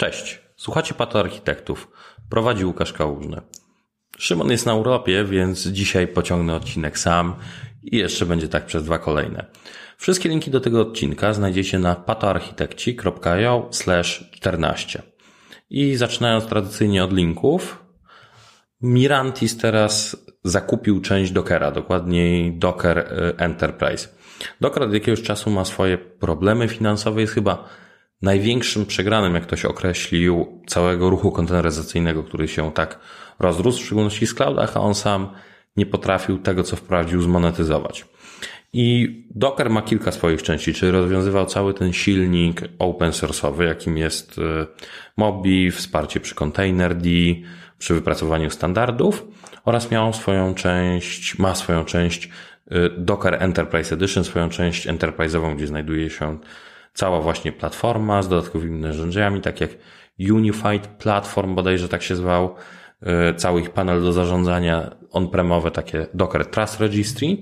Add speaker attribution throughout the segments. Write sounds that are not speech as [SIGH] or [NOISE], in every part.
Speaker 1: Cześć, słuchacie Pato Architektów. Prowadzi Łukasz Kałużny. Szymon jest na Europie, więc dzisiaj pociągnę odcinek sam i jeszcze będzie tak przez dwa kolejne. Wszystkie linki do tego odcinka znajdziecie na patoarchitekci.io 14. I zaczynając tradycyjnie od linków, Mirantis teraz zakupił część Dockera, dokładniej Docker y, Enterprise. Docker od jakiegoś czasu ma swoje problemy finansowe, jest chyba największym przegranym, jak ktoś określił, całego ruchu konteneryzacyjnego, który się tak rozrósł, w szczególności w cloudach, a on sam nie potrafił tego, co wprowadził, zmonetyzować. I Docker ma kilka swoich części, czyli rozwiązywał cały ten silnik open source'owy, jakim jest y, Mobi, wsparcie przy Containerd, przy wypracowaniu standardów oraz miał swoją część, ma swoją część y, Docker Enterprise Edition, swoją część enterprise'ową, gdzie znajduje się cała właśnie platforma z dodatkowymi narzędziami, tak jak Unified Platform, bodajże tak się zwał, e, cały ich panel do zarządzania on-premowe, takie Docker Trust Registry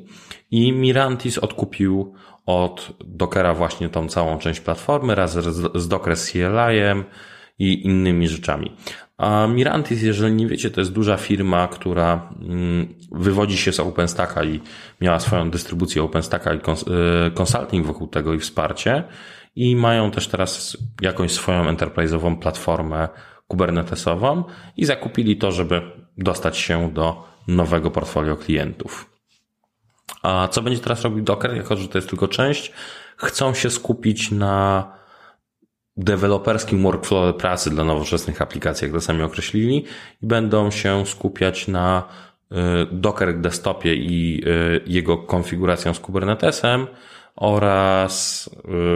Speaker 1: i Mirantis odkupił od Dockera właśnie tą całą część platformy razem z Docker CLI-em i innymi rzeczami. A Mirantis, jeżeli nie wiecie, to jest duża firma, która mm, wywodzi się z OpenStacka i miała swoją dystrybucję OpenStacka i e, consulting wokół tego i wsparcie i mają też teraz jakąś swoją enterprise'ową platformę kubernetesową i zakupili to, żeby dostać się do nowego portfolio klientów. A co będzie teraz robił Docker, jako że to jest tylko część? Chcą się skupić na deweloperskim workflow pracy dla nowoczesnych aplikacji, jak to sami określili, i będą się skupiać na y, Docker desktopie i y, jego konfiguracją z Kubernetesem, oraz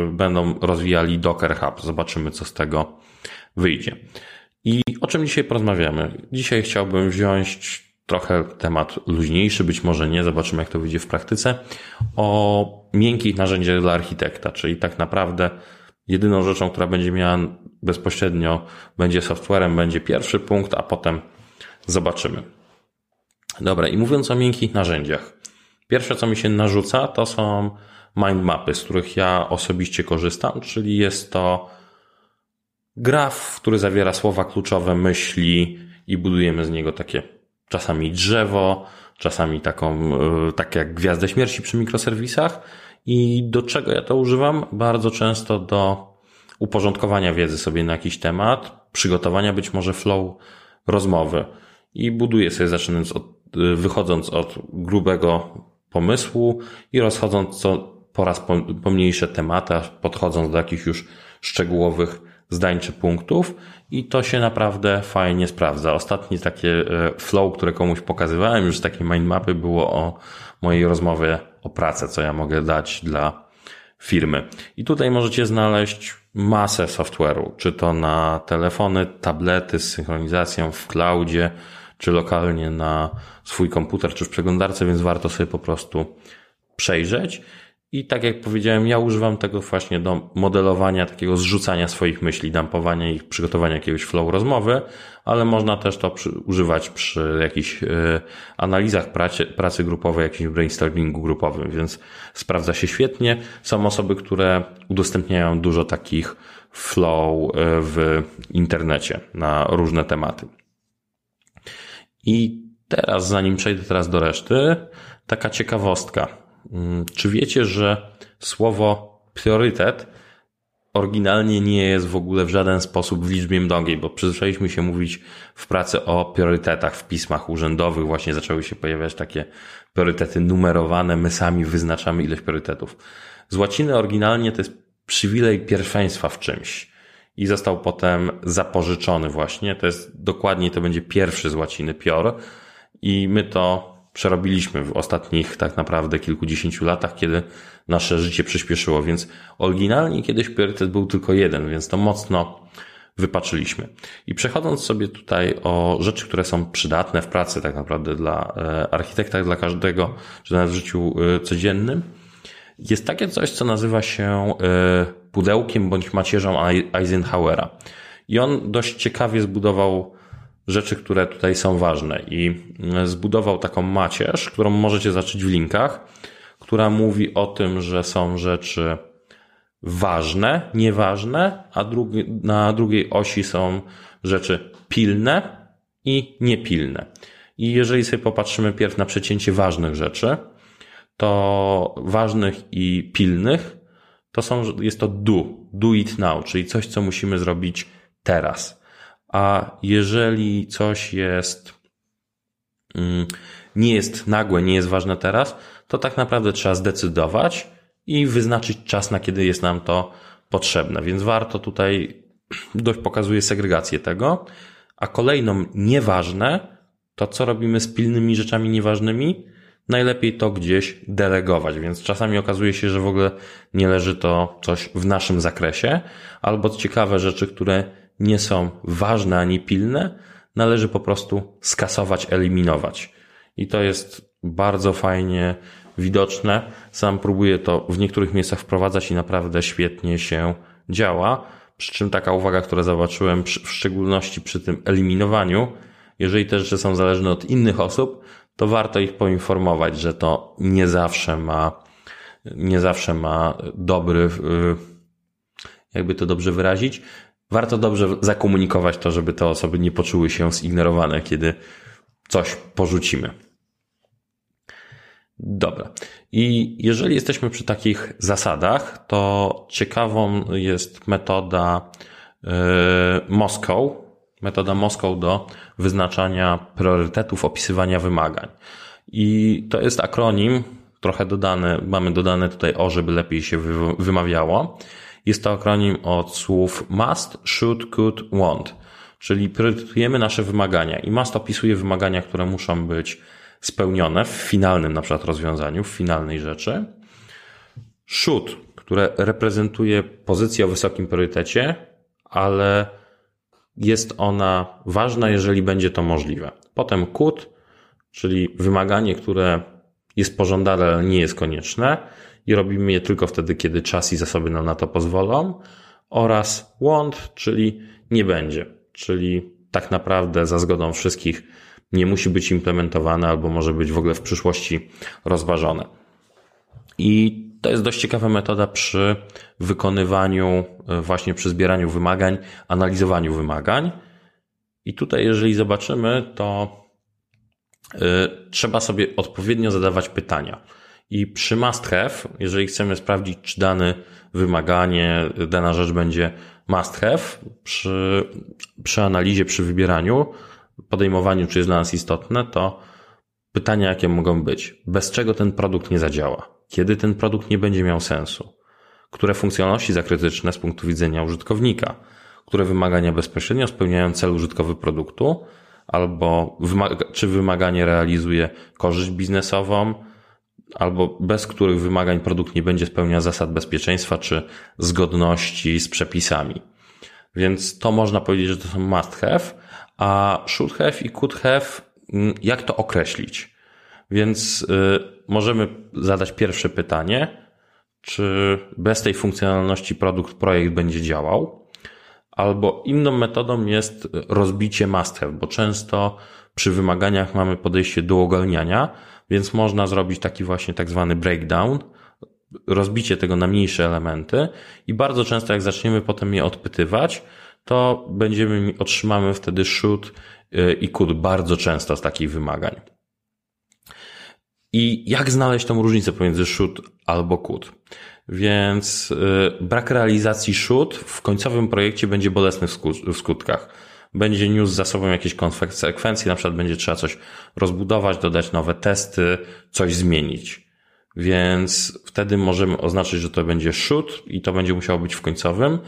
Speaker 1: y, będą rozwijali Docker Hub. Zobaczymy, co z tego wyjdzie. I o czym dzisiaj porozmawiamy? Dzisiaj chciałbym wziąć trochę temat luźniejszy, być może nie, zobaczymy jak to wyjdzie w praktyce, o miękkich narzędziach dla architekta, czyli tak naprawdę jedyną rzeczą, która będzie miała bezpośrednio, będzie softwarem, będzie pierwszy punkt, a potem zobaczymy. Dobra, i mówiąc o miękkich narzędziach, pierwsze co mi się narzuca, to są mindmapy, z których ja osobiście korzystam, czyli jest to graf, który zawiera słowa kluczowe, myśli i budujemy z niego takie czasami drzewo, czasami taką, e, tak jak gwiazdę śmierci przy mikroserwisach. I do czego ja to używam? Bardzo często do uporządkowania wiedzy sobie na jakiś temat, przygotowania być może flow rozmowy. I buduję sobie, zaczynając od, e, wychodząc od grubego pomysłu i rozchodząc co, po raz pomniejsze tematy, podchodząc do jakichś już szczegółowych zdań czy punktów i to się naprawdę fajnie sprawdza. Ostatnie takie e, flow, które komuś pokazywałem, już z takiej mindmapy było o mojej rozmowie o pracę, co ja mogę dać dla firmy. I tutaj możecie znaleźć masę software'u, czy to na telefony, tablety z synchronizacją w cloudzie, czy lokalnie na swój komputer, czy w przeglądarce, więc warto sobie po prostu przejrzeć. I tak jak powiedziałem, ja używam tego właśnie do modelowania, takiego zrzucania swoich myśli, dampowania ich, przygotowania jakiegoś flow rozmowy, ale można też to przy, używać przy jakichś y, analizach pracy, pracy grupowej, jakimś brainstormingu grupowym, więc sprawdza się świetnie. Są osoby, które udostępniają dużo takich flow y, w internecie na różne tematy. I teraz, zanim przejdę teraz do reszty, taka ciekawostka czy wiecie, że słowo priorytet oryginalnie nie jest w ogóle w żaden sposób w liczbie mnogiej, bo przyzwyczailiśmy się mówić w pracy o priorytetach w pismach urzędowych, właśnie zaczęły się pojawiać takie priorytety numerowane, my sami wyznaczamy ilość priorytetów. Z łaciny oryginalnie to jest przywilej pierwszeństwa w czymś. I został potem zapożyczony właśnie, to jest dokładnie, to będzie pierwszy z łaciny pior. I my to przerobiliśmy w ostatnich tak naprawdę kilkudziesięciu latach, kiedy nasze życie przyspieszyło, więc oryginalnie kiedyś priorytet był tylko jeden, więc to mocno wypaczyliśmy. I przechodząc sobie tutaj o rzeczy, które są przydatne w pracy tak naprawdę dla e, architekta, dla każdego, czy nawet w życiu e, codziennym, jest takie coś, co nazywa się e, pudełkiem bądź macierzą Eisenhowera. I on dość ciekawie zbudował rzeczy, które tutaj są ważne. I mm, zbudował taką macierz, którą możecie zacząć w linkach, która mówi o tym, że są rzeczy ważne, nieważne, a drugi, na drugiej osi są rzeczy pilne i niepilne. I jeżeli sobie popatrzymy pierw na przecięcie ważnych rzeczy, to ważnych i pilnych to są, jest to do, do it now, czyli coś, co musimy zrobić teraz. A jeżeli coś jest, mm, nie jest nagłe, nie jest ważne teraz, to tak naprawdę trzeba zdecydować i wyznaczyć czas, na kiedy jest nam to potrzebne. Więc warto tutaj, [CLEARS THROAT] dość pokazuje segregację tego. A kolejną nieważne, to co robimy z pilnymi rzeczami nieważnymi, najlepiej to gdzieś delegować, więc czasami okazuje się, że w ogóle nie leży to coś w naszym zakresie, albo ciekawe rzeczy, które nie są ważne ani pilne, należy po prostu skasować, eliminować. I to jest bardzo fajnie widoczne. Sam próbuję to w niektórych miejscach wprowadzać i naprawdę świetnie się działa. Przy czym taka uwaga, która zobaczyłem, w szczególności przy tym eliminowaniu, jeżeli te rzeczy są zależne od innych osób, to warto ich poinformować, że to nie zawsze ma, nie zawsze ma dobry, y, jakby to dobrze wyrazić, warto dobrze zakomunikować to, żeby te osoby nie poczuły się zignorowane, kiedy coś porzucimy. Dobra. I jeżeli jesteśmy przy takich zasadach, to ciekawą jest metoda yy, metoda Moscow do wyznaczania priorytetów, opisywania wymagań. I to jest akronim, trochę dodany, mamy dodane tutaj o, żeby lepiej się wymawiało. Jest to akronim od słów must, should, could, want, czyli priorytetujemy nasze wymagania i must opisuje wymagania, które muszą być spełnione w finalnym na przykład rozwiązaniu, w finalnej rzeczy. Should, które reprezentuje pozycję o wysokim priorytecie, ale jest ona ważna, jeżeli będzie to możliwe. Potem could, czyli wymaganie, które jest pożądane, ale nie jest konieczne i robimy je tylko wtedy, kiedy czas i zasoby nam na to pozwolą. Oraz want, czyli nie będzie, czyli tak naprawdę za zgodą wszystkich nie musi być implementowane albo może być w ogóle w przyszłości rozważone. I to jest dość ciekawa metoda przy wykonywaniu, e, właśnie przy zbieraniu wymagań, analizowaniu wymagań. I tutaj, jeżeli zobaczymy, to y, trzeba sobie odpowiednio zadawać pytania. I przy must have, jeżeli chcemy sprawdzić, czy dane wymaganie, dana rzecz będzie must have, przy, przy analizie, przy wybieraniu, podejmowaniu, czy jest dla nas istotne, to pytania, jakie mogą być. Bez czego ten produkt nie zadziała? Kiedy ten produkt nie będzie miał sensu? Które funkcjonalności zakrytyczne z punktu widzenia użytkownika? Które wymagania bezpośrednio spełniają cel użytkowy produktu? Albo wymaga, czy wymaganie realizuje korzyść biznesową? Albo bez których wymagań produkt nie będzie spełniał zasad bezpieczeństwa czy zgodności z przepisami. Więc to można powiedzieć, że to są must have, a should have i could have, mm, jak to określić? Więc y, możemy zadać pierwsze pytanie, czy bez tej funkcjonalności produkt, projekt będzie działał? Albo inną metodą jest rozbicie must have, bo często przy wymaganiach mamy podejście do ogarniania, więc można zrobić taki właśnie tak zwany breakdown, rozbicie tego na mniejsze elementy i bardzo często jak zaczniemy potem je odpytywać, to będziemy, otrzymamy wtedy should y, i could bardzo często z takich wymagań. I jak znaleźć tą różnicę pomiędzy should albo could? Więc y, brak realizacji should w końcowym projekcie będzie bolesny w skutkach. Będzie niósł za sobą jakieś konsekwencje, na przykład będzie trzeba coś rozbudować, dodać nowe testy, coś zmienić. Więc wtedy możemy oznaczyć, że to będzie should i to będzie musiało być w końcowym.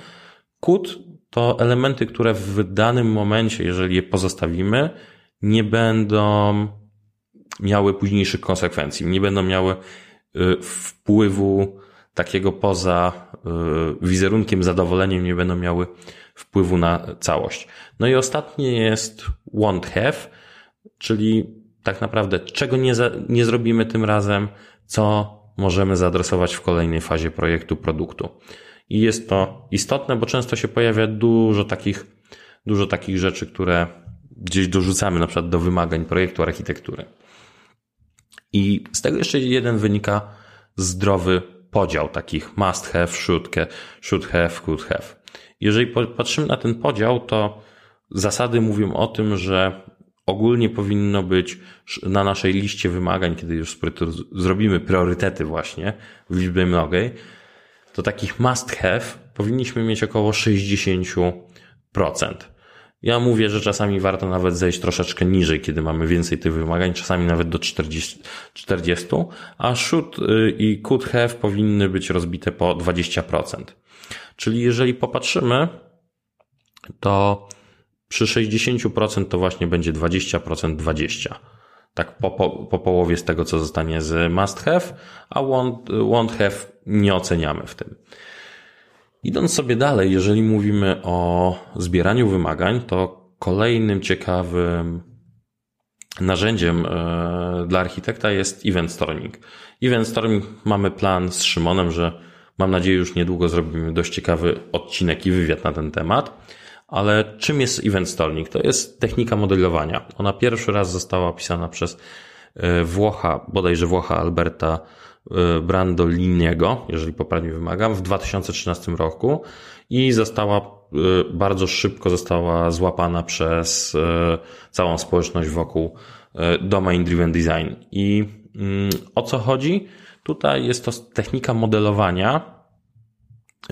Speaker 1: Could to elementy, które w danym momencie, jeżeli je pozostawimy, nie będą miały późniejszych konsekwencji, nie będą miały y, wpływu takiego poza y, wizerunkiem, zadowoleniem, nie będą miały wpływu na całość. No i ostatnie jest won't have, czyli tak naprawdę czego nie, za, nie zrobimy tym razem, co możemy zaadresować w kolejnej fazie projektu, produktu. I jest to istotne, bo często się pojawia dużo takich, dużo takich rzeczy, które gdzieś dorzucamy na przykład do wymagań projektu architektury. I z tego jeszcze jeden wynika zdrowy podział takich must have, should, should have, could have. Jeżeli patrzymy na ten podział, to zasady mówią o tym, że ogólnie powinno być na naszej liście wymagań, kiedy już zrobimy priorytety właśnie w liczbie mnogiej, to takich must have powinniśmy mieć około 60%. Ja mówię, że czasami warto nawet zejść troszeczkę niżej, kiedy mamy więcej tych wymagań, czasami nawet do 40, 40 a should y, i could have powinny być rozbite po 20%. Czyli jeżeli popatrzymy, to przy 60% to właśnie będzie 20%, 20%. Tak po, po, po połowie z tego, co zostanie z must have, a won't, won't have nie oceniamy w tym. Idąc sobie dalej, jeżeli mówimy o zbieraniu wymagań, to kolejnym ciekawym narzędziem e, dla architekta jest event storming. Event storming mamy plan z Szymonem, że mam nadzieję już niedługo zrobimy dość ciekawy odcinek i wywiad na ten temat. Ale czym jest event storming? To jest technika modelowania. Ona pierwszy raz została opisana przez e, Włocha, bodajże Włocha Alberta e, Brandoliniego, jeżeli poprawnie wymagam, w 2013 roku i została e, bardzo szybko została złapana przez całą społeczność wokół Domain Driven Design. I mm, o co chodzi? Tutaj jest to technika modelowania,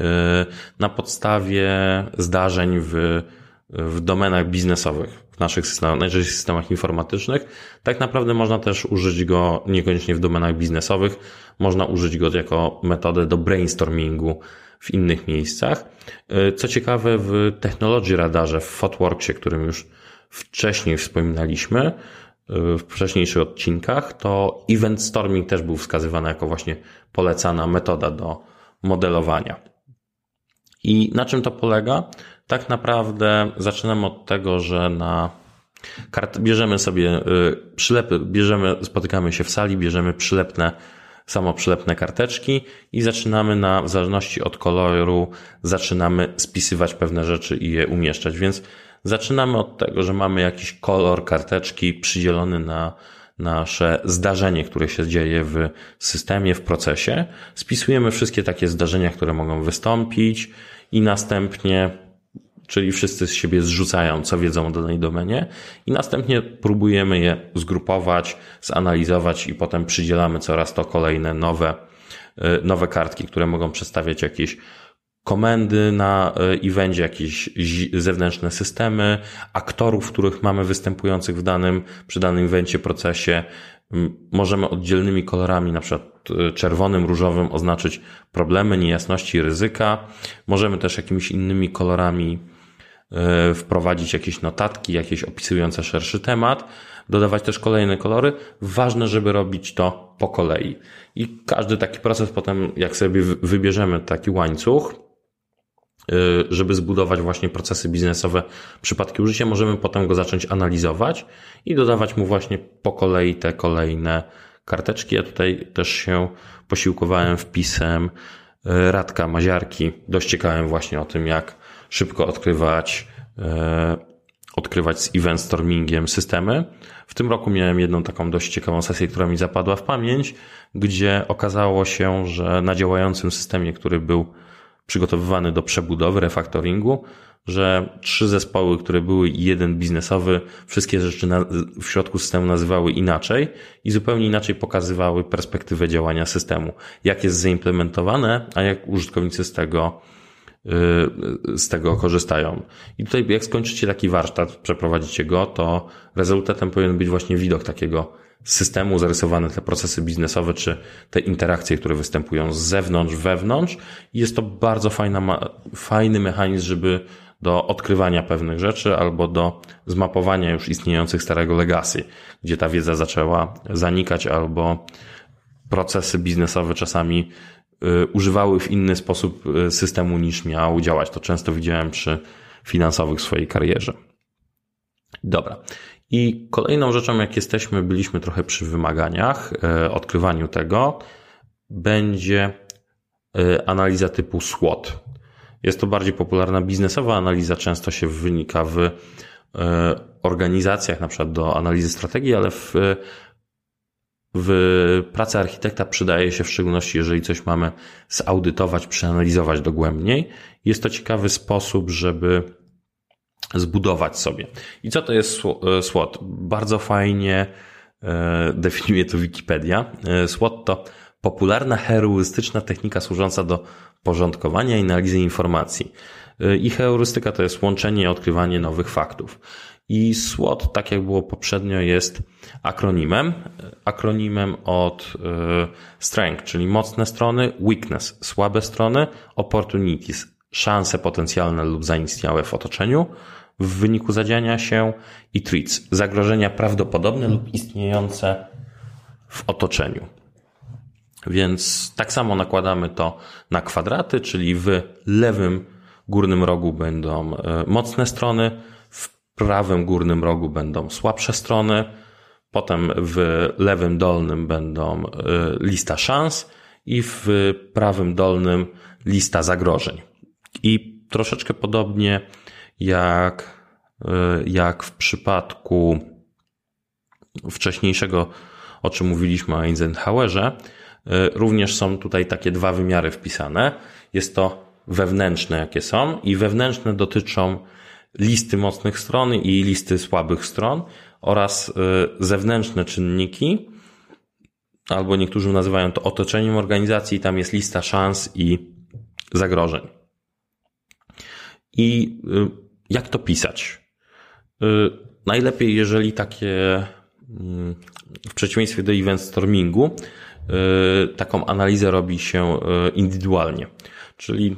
Speaker 1: Y, na podstawie zdarzeń w, w domenach biznesowych, w naszych systemach, najczęściej systemach informatycznych. Tak naprawdę można też użyć go niekoniecznie w domenach biznesowych, można użyć go jako metodę do brainstormingu w innych miejscach. Y, co ciekawe, w Technology Radarze, w Fotworksie, którym już wcześniej wspominaliśmy, w wcześniejszych odcinkach, to event storming też był wskazywany jako właśnie polecana metoda do modelowania. I na czym to polega? Tak naprawdę zaczynamy od tego, że na kart bierzemy sobie y, przylepy, bierzemy, spotykamy się w sali, bierzemy przylepne, samo przylepne karteczki i zaczynamy na, w zależności od koloru, zaczynamy spisywać pewne rzeczy i je umieszczać. Więc zaczynamy od tego, że mamy jakiś kolor karteczki przydzielony na nasze zdarzenie, które się dzieje w systemie, w procesie. Spisujemy wszystkie takie zdarzenia, które mogą wystąpić i następnie, czyli wszyscy z siebie zrzucają, co wiedzą o danej domenie i następnie próbujemy je zgrupować, zanalizować i potem przydzielamy coraz to kolejne nowe, y, nowe kartki, które mogą przedstawiać jakieś komendy na y, evencie, jakieś zewnętrzne systemy, aktorów, których mamy występujących w danym, przy danym evencie, procesie. Możemy oddzielnymi kolorami, na przykład y, czerwonym, różowym oznaczyć problemy, niejasności, ryzyka. Możemy też jakimiś innymi kolorami y, wprowadzić jakieś notatki, jakieś opisujące szerszy temat, dodawać też kolejne kolory. Ważne, żeby robić to po kolei. I każdy taki proces potem, jak sobie wybierzemy taki łańcuch, żeby zbudować właśnie procesy biznesowe, przypadki użycia, możemy potem go zacząć analizować i dodawać mu właśnie po kolei te kolejne karteczki. Ja tutaj też się posiłkowałem wpisem y, Radka Maziarki. Dość ciekawym właśnie o tym, jak szybko odkrywać, y, odkrywać z event stormingiem systemy. W tym roku miałem jedną taką dość ciekawą sesję, która mi zapadła w pamięć, gdzie okazało się, że na działającym systemie, który był przygotowywany do przebudowy, refaktoringu, że trzy zespoły, które były jeden biznesowy, wszystkie rzeczy na, w środku systemu nazywały inaczej i zupełnie inaczej pokazywały perspektywę działania systemu. Jak jest zaimplementowane, a jak użytkownicy z tego, yy, z tego korzystają. I tutaj jak skończycie taki warsztat, przeprowadzicie go, to rezultatem powinien być właśnie widok takiego systemu zarysowane te procesy biznesowe, czy te interakcje, które występują z zewnątrz, wewnątrz. Jest to bardzo fajna, fajny mechanizm, żeby do odkrywania pewnych rzeczy albo do zmapowania już istniejących starego legacy, gdzie ta wiedza zaczęła zanikać albo procesy biznesowe czasami y, używały w inny sposób y, systemu niż miał działać. To często widziałem przy finansowych swojej karierze. Dobra. I kolejną rzeczą, jak jesteśmy, byliśmy trochę przy wymaganiach, e, odkrywaniu tego, będzie e, analiza typu SWOT. Jest to bardziej popularna biznesowa analiza, często się wynika w e, organizacjach, na przykład do analizy strategii, ale w w pracy architekta przydaje się w szczególności, jeżeli coś mamy zaudytować, przeanalizować dogłębniej. Jest to ciekawy sposób, żeby zbudować sobie. I co to jest SWOT? Bardzo fajnie e, definiuje to Wikipedia. E, SWOT to popularna heurystyczna technika służąca do porządkowania i analizy informacji. E, I heurystyka to jest łączenie i odkrywanie nowych faktów. I SWOT, tak jak było poprzednio, jest akronimem. Akronimem od strength, czyli mocne strony, weakness, słabe strony, opportunities, szanse potencjalne lub zaistniałe w otoczeniu, w wyniku zadziania się i treats, zagrożenia prawdopodobne lub istniejące w otoczeniu. Więc tak samo nakładamy to na kwadraty, czyli w lewym górnym rogu będą e, mocne strony, w prawym górnym rogu będą słabsze strony, potem w lewym dolnym będą e, lista szans i w prawym dolnym lista zagrożeń. I troszeczkę podobnie jak, e, jak w przypadku wcześniejszego, o czym mówiliśmy o Eisenhowerze, e, również są tutaj takie dwa wymiary wpisane. Jest to wewnętrzne, jakie są, i wewnętrzne dotyczą listy mocnych stron i listy słabych stron oraz e, zewnętrzne czynniki, albo niektórzy nazywają to otoczeniem organizacji, tam jest lista szans i zagrożeń. I jak to pisać? Y, najlepiej, jeżeli takie, mm, w przeciwieństwie do event stormingu, y, taką analizę robi się y, indywidualnie. Czyli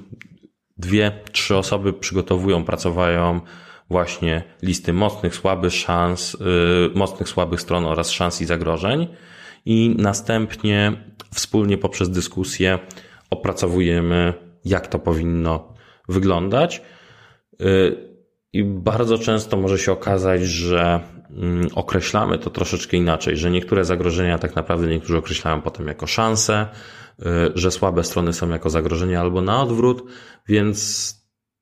Speaker 1: dwie, trzy osoby przygotowują, pracowają właśnie listy mocnych, słabych szans, mocnych, słabych stron oraz szans i zagrożeń i następnie wspólnie poprzez dyskusję opracowujemy, jak to powinno wyglądać. I bardzo często może się okazać, że mm, określamy to troszeczkę inaczej, że niektóre zagrożenia tak naprawdę niektórzy określają potem jako szanse, y, że słabe strony są jako zagrożenia albo na odwrót, więc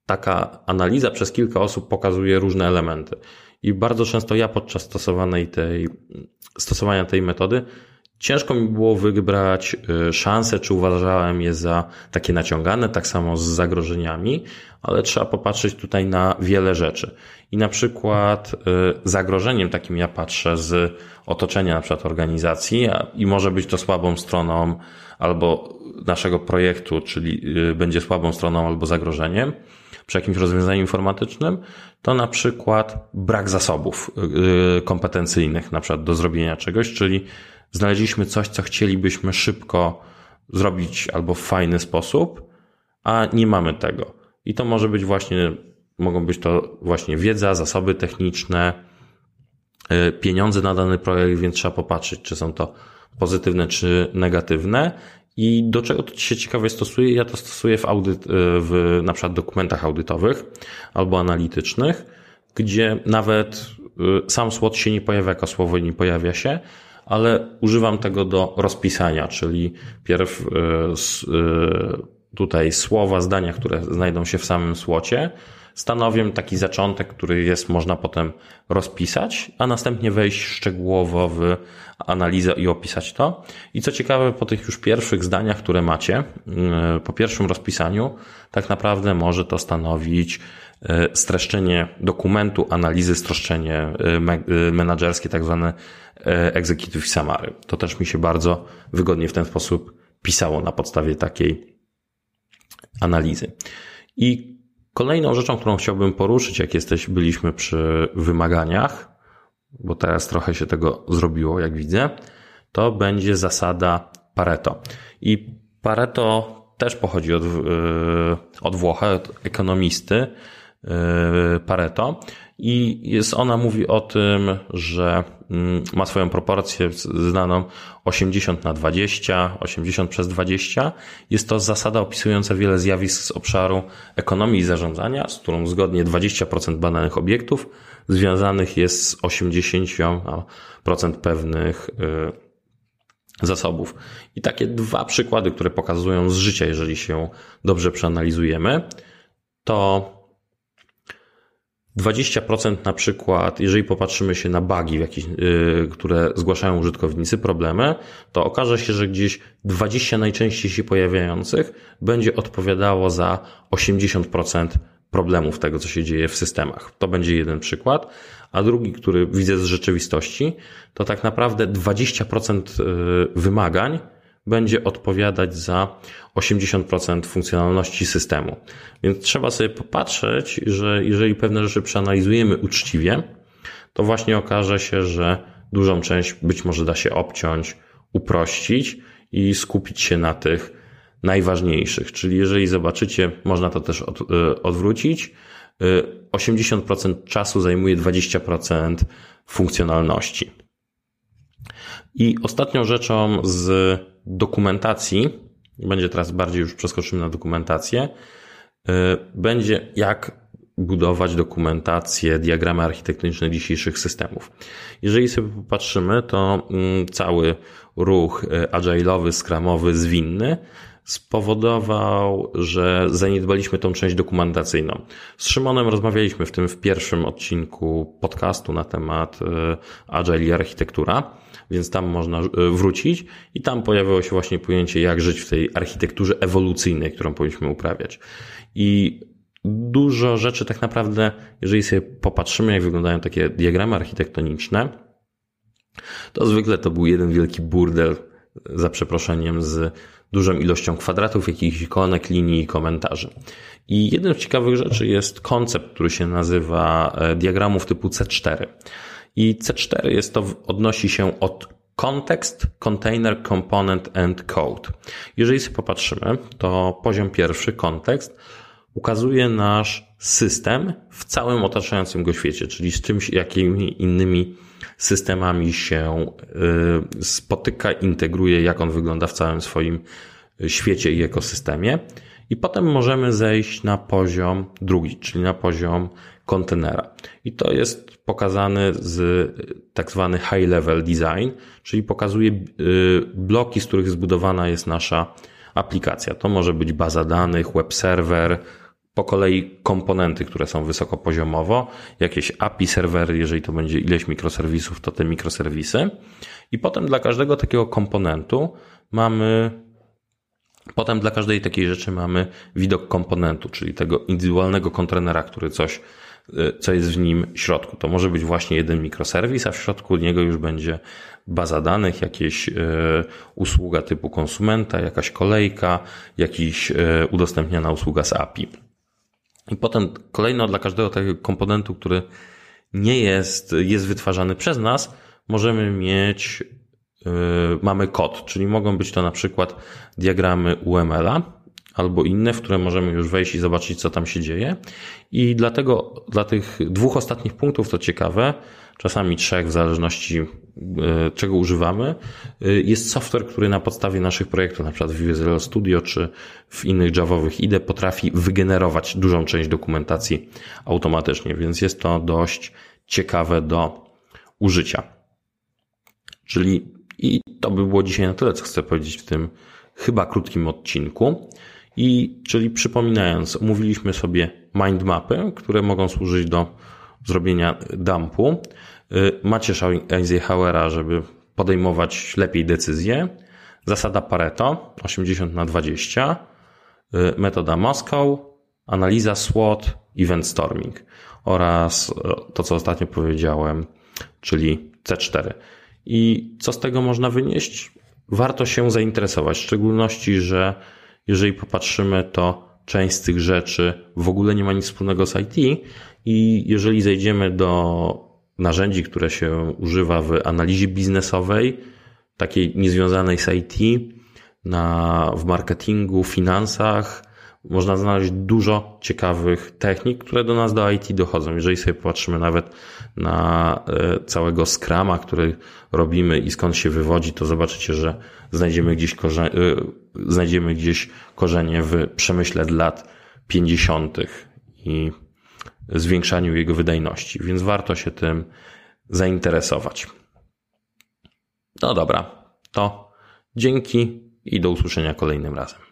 Speaker 1: taka analiza przez kilka osób pokazuje różne elementy. I bardzo często ja podczas stosowanej tej, stosowania tej metody Ciężko mi było wybrać y, szanse, czy uważałem je za takie naciągane, tak samo z zagrożeniami, ale trzeba popatrzeć tutaj na wiele rzeczy. I na przykład y, zagrożeniem takim ja patrzę z otoczenia na przykład organizacji i może być to słabą stroną albo naszego projektu, czyli y, będzie słabą stroną albo zagrożeniem przy jakimś rozwiązaniu informatycznym, to na przykład brak zasobów kompetencyjnych na przykład do zrobienia czegoś, czyli znaleźliśmy coś, co chcielibyśmy szybko zrobić albo w fajny sposób, a nie mamy tego. I to może być właśnie, mogą być to właśnie wiedza, zasoby techniczne, y, pieniądze na dany projekt, więc trzeba popatrzeć, czy są to pozytywne, czy negatywne. I do czego to się ciekawie stosuje? Ja to stosuję w audyt, y, w na przykład dokumentach audytowych albo analitycznych, gdzie nawet y, sam SWOT się nie pojawia jako słowo nie pojawia się, ale używam tego do rozpisania, czyli pierw e, e, tutaj słowa, zdania, które znajdą się w samym słocie, stanowią taki zaczątek, który jest można potem rozpisać, a następnie wejść szczegółowo w analizę i opisać to. I co ciekawe, po tych już pierwszych zdaniach, które macie, e, po pierwszym rozpisaniu, tak naprawdę może to stanowić streszczenie dokumentu, analizy, streszczenie menedżerskie, tak zwane E, executive summary. To też mi się bardzo wygodnie w ten sposób pisało na podstawie takiej analizy. I kolejną rzeczą, którą chciałbym poruszyć, jak jesteś, byliśmy przy wymaganiach, bo teraz trochę się tego zrobiło, jak widzę, to będzie zasada Pareto. I Pareto też pochodzi od, e, od Włocha, od ekonomisty Pareto i jest, ona mówi o tym, że mm, ma swoją proporcję znaną 80 na 20, 80 przez 20. Jest to zasada opisująca wiele zjawisk z obszaru ekonomii i zarządzania, z którą zgodnie 20% badanych obiektów związanych jest z 80% pewnych y, zasobów. I takie dwa przykłady, które pokazują z życia, jeżeli się dobrze przeanalizujemy, to 20% na przykład, jeżeli popatrzymy się na bugi, jakieś, yy, które zgłaszają użytkownicy, problemy, to okaże się, że gdzieś 20 najczęściej się pojawiających będzie odpowiadało za 80% problemów tego, co się dzieje w systemach. To będzie jeden przykład. A drugi, który widzę z rzeczywistości, to tak naprawdę 20% yy, wymagań będzie odpowiadać za 80% funkcjonalności systemu. Więc trzeba sobie popatrzeć, że jeżeli pewne rzeczy przeanalizujemy uczciwie, to właśnie okaże się, że dużą część być może da się obciąć, uprościć i skupić się na tych najważniejszych. Czyli jeżeli zobaczycie, można to też od, y, odwrócić. 80% y, czasu zajmuje 20% funkcjonalności. I ostatnią rzeczą z dokumentacji, będzie teraz bardziej już przeskoczymy na dokumentację, y, będzie jak budować dokumentację, diagramy architektoniczne dzisiejszych systemów. Jeżeli sobie popatrzymy, to mm, cały ruch y, agile'owy, scrumowy, zwinny spowodował, że zaniedbaliśmy tą część dokumentacyjną. Z Szymonem rozmawialiśmy w tym w pierwszym odcinku podcastu na temat y, Agile i architektura więc tam można e, wrócić i tam pojawiło się właśnie pojęcie, jak żyć w tej architekturze ewolucyjnej, którą powinniśmy uprawiać. I dużo rzeczy tak naprawdę, jeżeli sobie popatrzymy, jak wyglądają takie diagramy architektoniczne, to zwykle to był jeden wielki burdel, za przeproszeniem, z dużą ilością kwadratów, jakichś ikonek, linii i komentarzy. I jedną z ciekawych rzeczy jest koncept, który się nazywa e, diagramów typu C4. I C4 jest to, odnosi się od Context, Container, Component and Code. Jeżeli sobie popatrzymy, to poziom pierwszy, kontekst, ukazuje nasz system w całym otaczającym go świecie, czyli z czymś, jakimi innymi systemami się y, spotyka, integruje, jak on wygląda w całym swoim świecie i ekosystemie. I potem możemy zejść na poziom drugi, czyli na poziom kontenera. I to jest pokazany z tak zwany high level design, czyli pokazuje y, bloki, z których zbudowana jest nasza aplikacja. To może być baza danych, web serwer, po kolei komponenty, które są wysokopoziomowo, jakieś API serwery, jeżeli to będzie ileś mikroserwisów, to te mikroserwisy. I potem dla każdego takiego komponentu mamy Potem dla każdej takiej rzeczy mamy widok komponentu, czyli tego indywidualnego kontenera, który coś Y, co jest w nim w środku. To może być właśnie jeden mikroserwis, a w środku niego już będzie baza danych, jakieś y, usługa typu konsumenta, jakaś kolejka, jakiś y, udostępniana usługa z API. I potem kolejno dla każdego takiego komponentu, który nie jest, jest wytwarzany przez nas, możemy mieć, mamy kod, czyli mogą być to na przykład diagramy UML-a, albo inne, w które możemy już wejść i zobaczyć, co tam się dzieje. I dlatego dla tych dwóch ostatnich punktów to ciekawe, czasami trzech, w zależności e, czego używamy, e, jest software, który na podstawie naszych projektów, na przykład w Visual Studio czy w innych Javowych IDE potrafi wygenerować dużą część dokumentacji automatycznie, więc jest to dość ciekawe do użycia. Czyli i to by było dzisiaj na tyle, co chcę powiedzieć w tym chyba krótkim odcinku. I czyli przypominając, omówiliśmy sobie mindmapy, które mogą służyć do zrobienia dumpu. Y, Macie Eisenhowera, żeby podejmować lepiej decyzje. Zasada Pareto 80 na 20. Y, metoda Moskau, analiza SWOT, event storming oraz y, to, co ostatnio powiedziałem, czyli C4. I co z tego można wynieść? Warto się zainteresować, w szczególności, że jeżeli popatrzymy, to część z tych rzeczy w ogóle nie ma nic wspólnego z IT i jeżeli zejdziemy do narzędzi, które się używa w analizie biznesowej, takiej niezwiązanej z IT, na, w marketingu, finansach, można znaleźć dużo ciekawych technik, które do nas do IT dochodzą. Jeżeli sobie popatrzymy nawet na e, całego Scrama, który robimy i skąd się wywodzi, to zobaczycie, że znajdziemy gdzieś, korze- e, znajdziemy gdzieś korzenie w przemyśle lat 50. i zwiększaniu jego wydajności, więc warto się tym zainteresować. No dobra, to dzięki i do usłyszenia kolejnym razem.